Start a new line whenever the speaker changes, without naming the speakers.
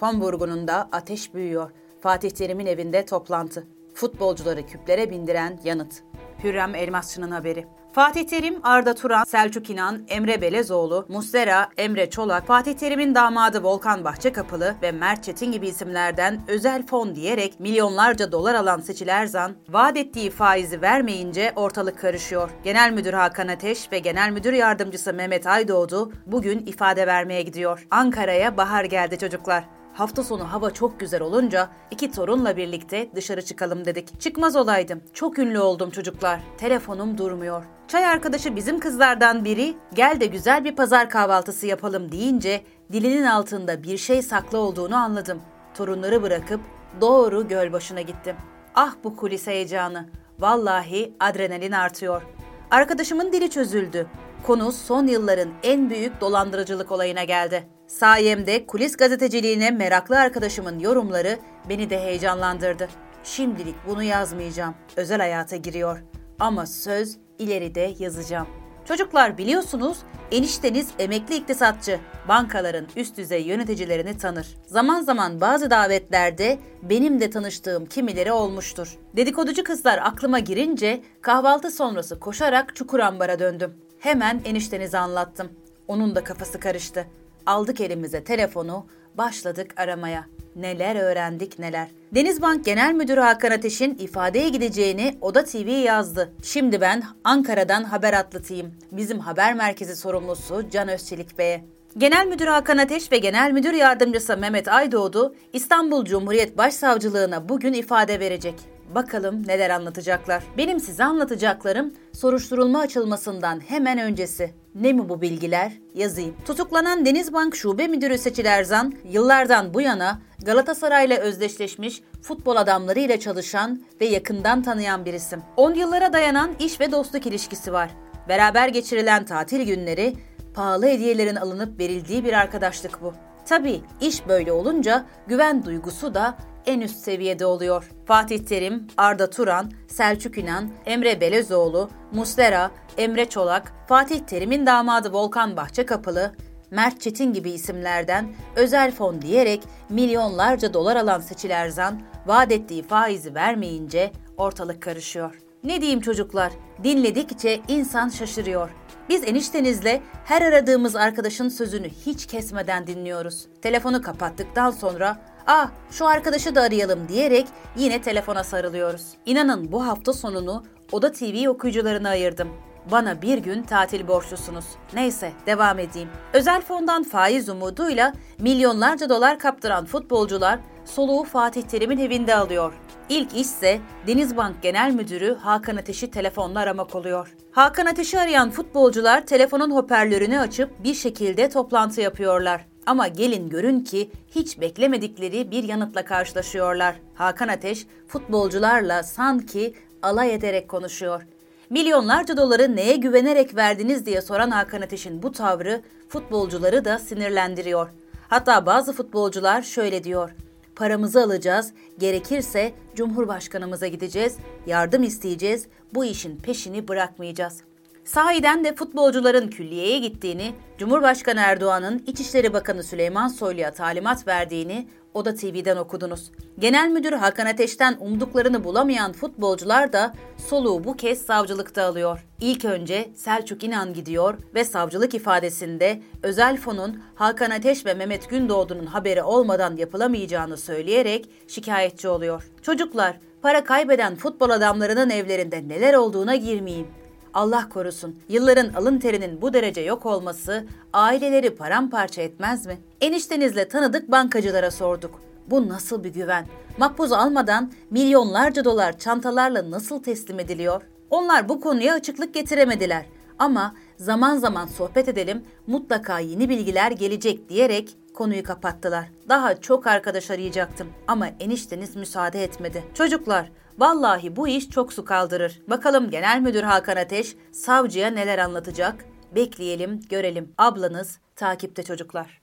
Fon vurgununda ateş büyüyor. Fatih Terim'in evinde toplantı. Futbolcuları küplere bindiren yanıt. Hürrem Elmasçı'nın haberi. Fatih Terim, Arda Turan, Selçuk İnan, Emre Belezoğlu, Muslera, Emre Çolak, Fatih Terim'in damadı Volkan Bahçekapılı ve Mert Çetin gibi isimlerden özel fon diyerek milyonlarca dolar alan Seçil Erzan, vaat ettiği faizi vermeyince ortalık karışıyor. Genel Müdür Hakan Ateş ve Genel Müdür Yardımcısı Mehmet Aydoğdu bugün ifade vermeye gidiyor. Ankara'ya bahar geldi çocuklar. Hafta sonu hava çok güzel olunca iki torunla birlikte dışarı çıkalım dedik. Çıkmaz olaydım. Çok ünlü oldum çocuklar. Telefonum durmuyor. Çay arkadaşı bizim kızlardan biri gel de güzel bir pazar kahvaltısı yapalım deyince dilinin altında bir şey saklı olduğunu anladım. Torunları bırakıp doğru göl başına gittim. Ah bu kulis heyecanı. Vallahi adrenalin artıyor. Arkadaşımın dili çözüldü. Konu son yılların en büyük dolandırıcılık olayına geldi. Sayemde kulis gazeteciliğine meraklı arkadaşımın yorumları beni de heyecanlandırdı. Şimdilik bunu yazmayacağım. Özel hayata giriyor. Ama söz ileride yazacağım. Çocuklar biliyorsunuz enişteniz emekli iktisatçı. Bankaların üst düzey yöneticilerini tanır. Zaman zaman bazı davetlerde benim de tanıştığım kimileri olmuştur. Dedikoducu kızlar aklıma girince kahvaltı sonrası koşarak Çukurambar'a döndüm. Hemen eniştenizi anlattım. Onun da kafası karıştı. Aldık elimize telefonu, başladık aramaya. Neler öğrendik neler. Denizbank Genel Müdürü Hakan Ateş'in ifadeye gideceğini Oda TV yazdı. Şimdi ben Ankara'dan haber atlatayım. Bizim haber merkezi sorumlusu Can Özçelik Bey'e. Genel Müdür Hakan Ateş ve Genel Müdür Yardımcısı Mehmet Aydoğdu İstanbul Cumhuriyet Başsavcılığına bugün ifade verecek. Bakalım neler anlatacaklar. Benim size anlatacaklarım soruşturulma açılmasından hemen öncesi. Ne mi bu bilgiler? Yazayım. Tutuklanan Denizbank Şube Müdürü Seçil Erzan, yıllardan bu yana Galatasaray'la özdeşleşmiş futbol adamları ile çalışan ve yakından tanıyan bir isim. 10 yıllara dayanan iş ve dostluk ilişkisi var. Beraber geçirilen tatil günleri, pahalı hediyelerin alınıp verildiği bir arkadaşlık bu. Tabii iş böyle olunca güven duygusu da en üst seviyede oluyor. Fatih Terim, Arda Turan, Selçuk İnan, Emre Belezoğlu, Muslera, Emre Çolak, Fatih Terim'in damadı Volkan Bahçekapılı, Mert Çetin gibi isimlerden özel fon diyerek milyonlarca dolar alan Seçil Erzan vaat ettiği faizi vermeyince ortalık karışıyor. Ne diyeyim çocuklar, dinledikçe insan şaşırıyor. Biz eniştenizle her aradığımız arkadaşın sözünü hiç kesmeden dinliyoruz. Telefonu kapattıktan sonra ah şu arkadaşı da arayalım diyerek yine telefona sarılıyoruz. İnanın bu hafta sonunu Oda TV okuyucularına ayırdım. Bana bir gün tatil borçlusunuz. Neyse devam edeyim. Özel fondan faiz umuduyla milyonlarca dolar kaptıran futbolcular soluğu Fatih Terim'in evinde alıyor. İlk işse Denizbank Genel Müdürü Hakan Ateş'i telefonla aramak oluyor. Hakan Ateş'i arayan futbolcular telefonun hoparlörünü açıp bir şekilde toplantı yapıyorlar. Ama gelin görün ki hiç beklemedikleri bir yanıtla karşılaşıyorlar. Hakan Ateş futbolcularla sanki alay ederek konuşuyor. Milyonlarca doları neye güvenerek verdiniz diye soran Hakan Ateş'in bu tavrı futbolcuları da sinirlendiriyor. Hatta bazı futbolcular şöyle diyor. Paramızı alacağız, gerekirse Cumhurbaşkanımıza gideceğiz, yardım isteyeceğiz, bu işin peşini bırakmayacağız. Sahiden de futbolcuların külliyeye gittiğini, Cumhurbaşkanı Erdoğan'ın İçişleri Bakanı Süleyman Soylu'ya talimat verdiğini Oda TV'den okudunuz. Genel Müdür Hakan Ateş'ten umduklarını bulamayan futbolcular da soluğu bu kez savcılıkta alıyor. İlk önce Selçuk İnan gidiyor ve savcılık ifadesinde özel fonun Hakan Ateş ve Mehmet Gündoğdu'nun haberi olmadan yapılamayacağını söyleyerek şikayetçi oluyor. Çocuklar, para kaybeden futbol adamlarının evlerinde neler olduğuna girmeyeyim. Allah korusun. Yılların alın terinin bu derece yok olması aileleri paramparça etmez mi? Eniştenizle tanıdık bankacılara sorduk. Bu nasıl bir güven? Makbuz almadan milyonlarca dolar çantalarla nasıl teslim ediliyor? Onlar bu konuya açıklık getiremediler. Ama zaman zaman sohbet edelim, mutlaka yeni bilgiler gelecek diyerek konuyu kapattılar. Daha çok arkadaş arayacaktım ama enişteniz müsaade etmedi. Çocuklar, vallahi bu iş çok su kaldırır. Bakalım Genel Müdür Hakan Ateş savcıya neler anlatacak? Bekleyelim, görelim. Ablanız takipte çocuklar.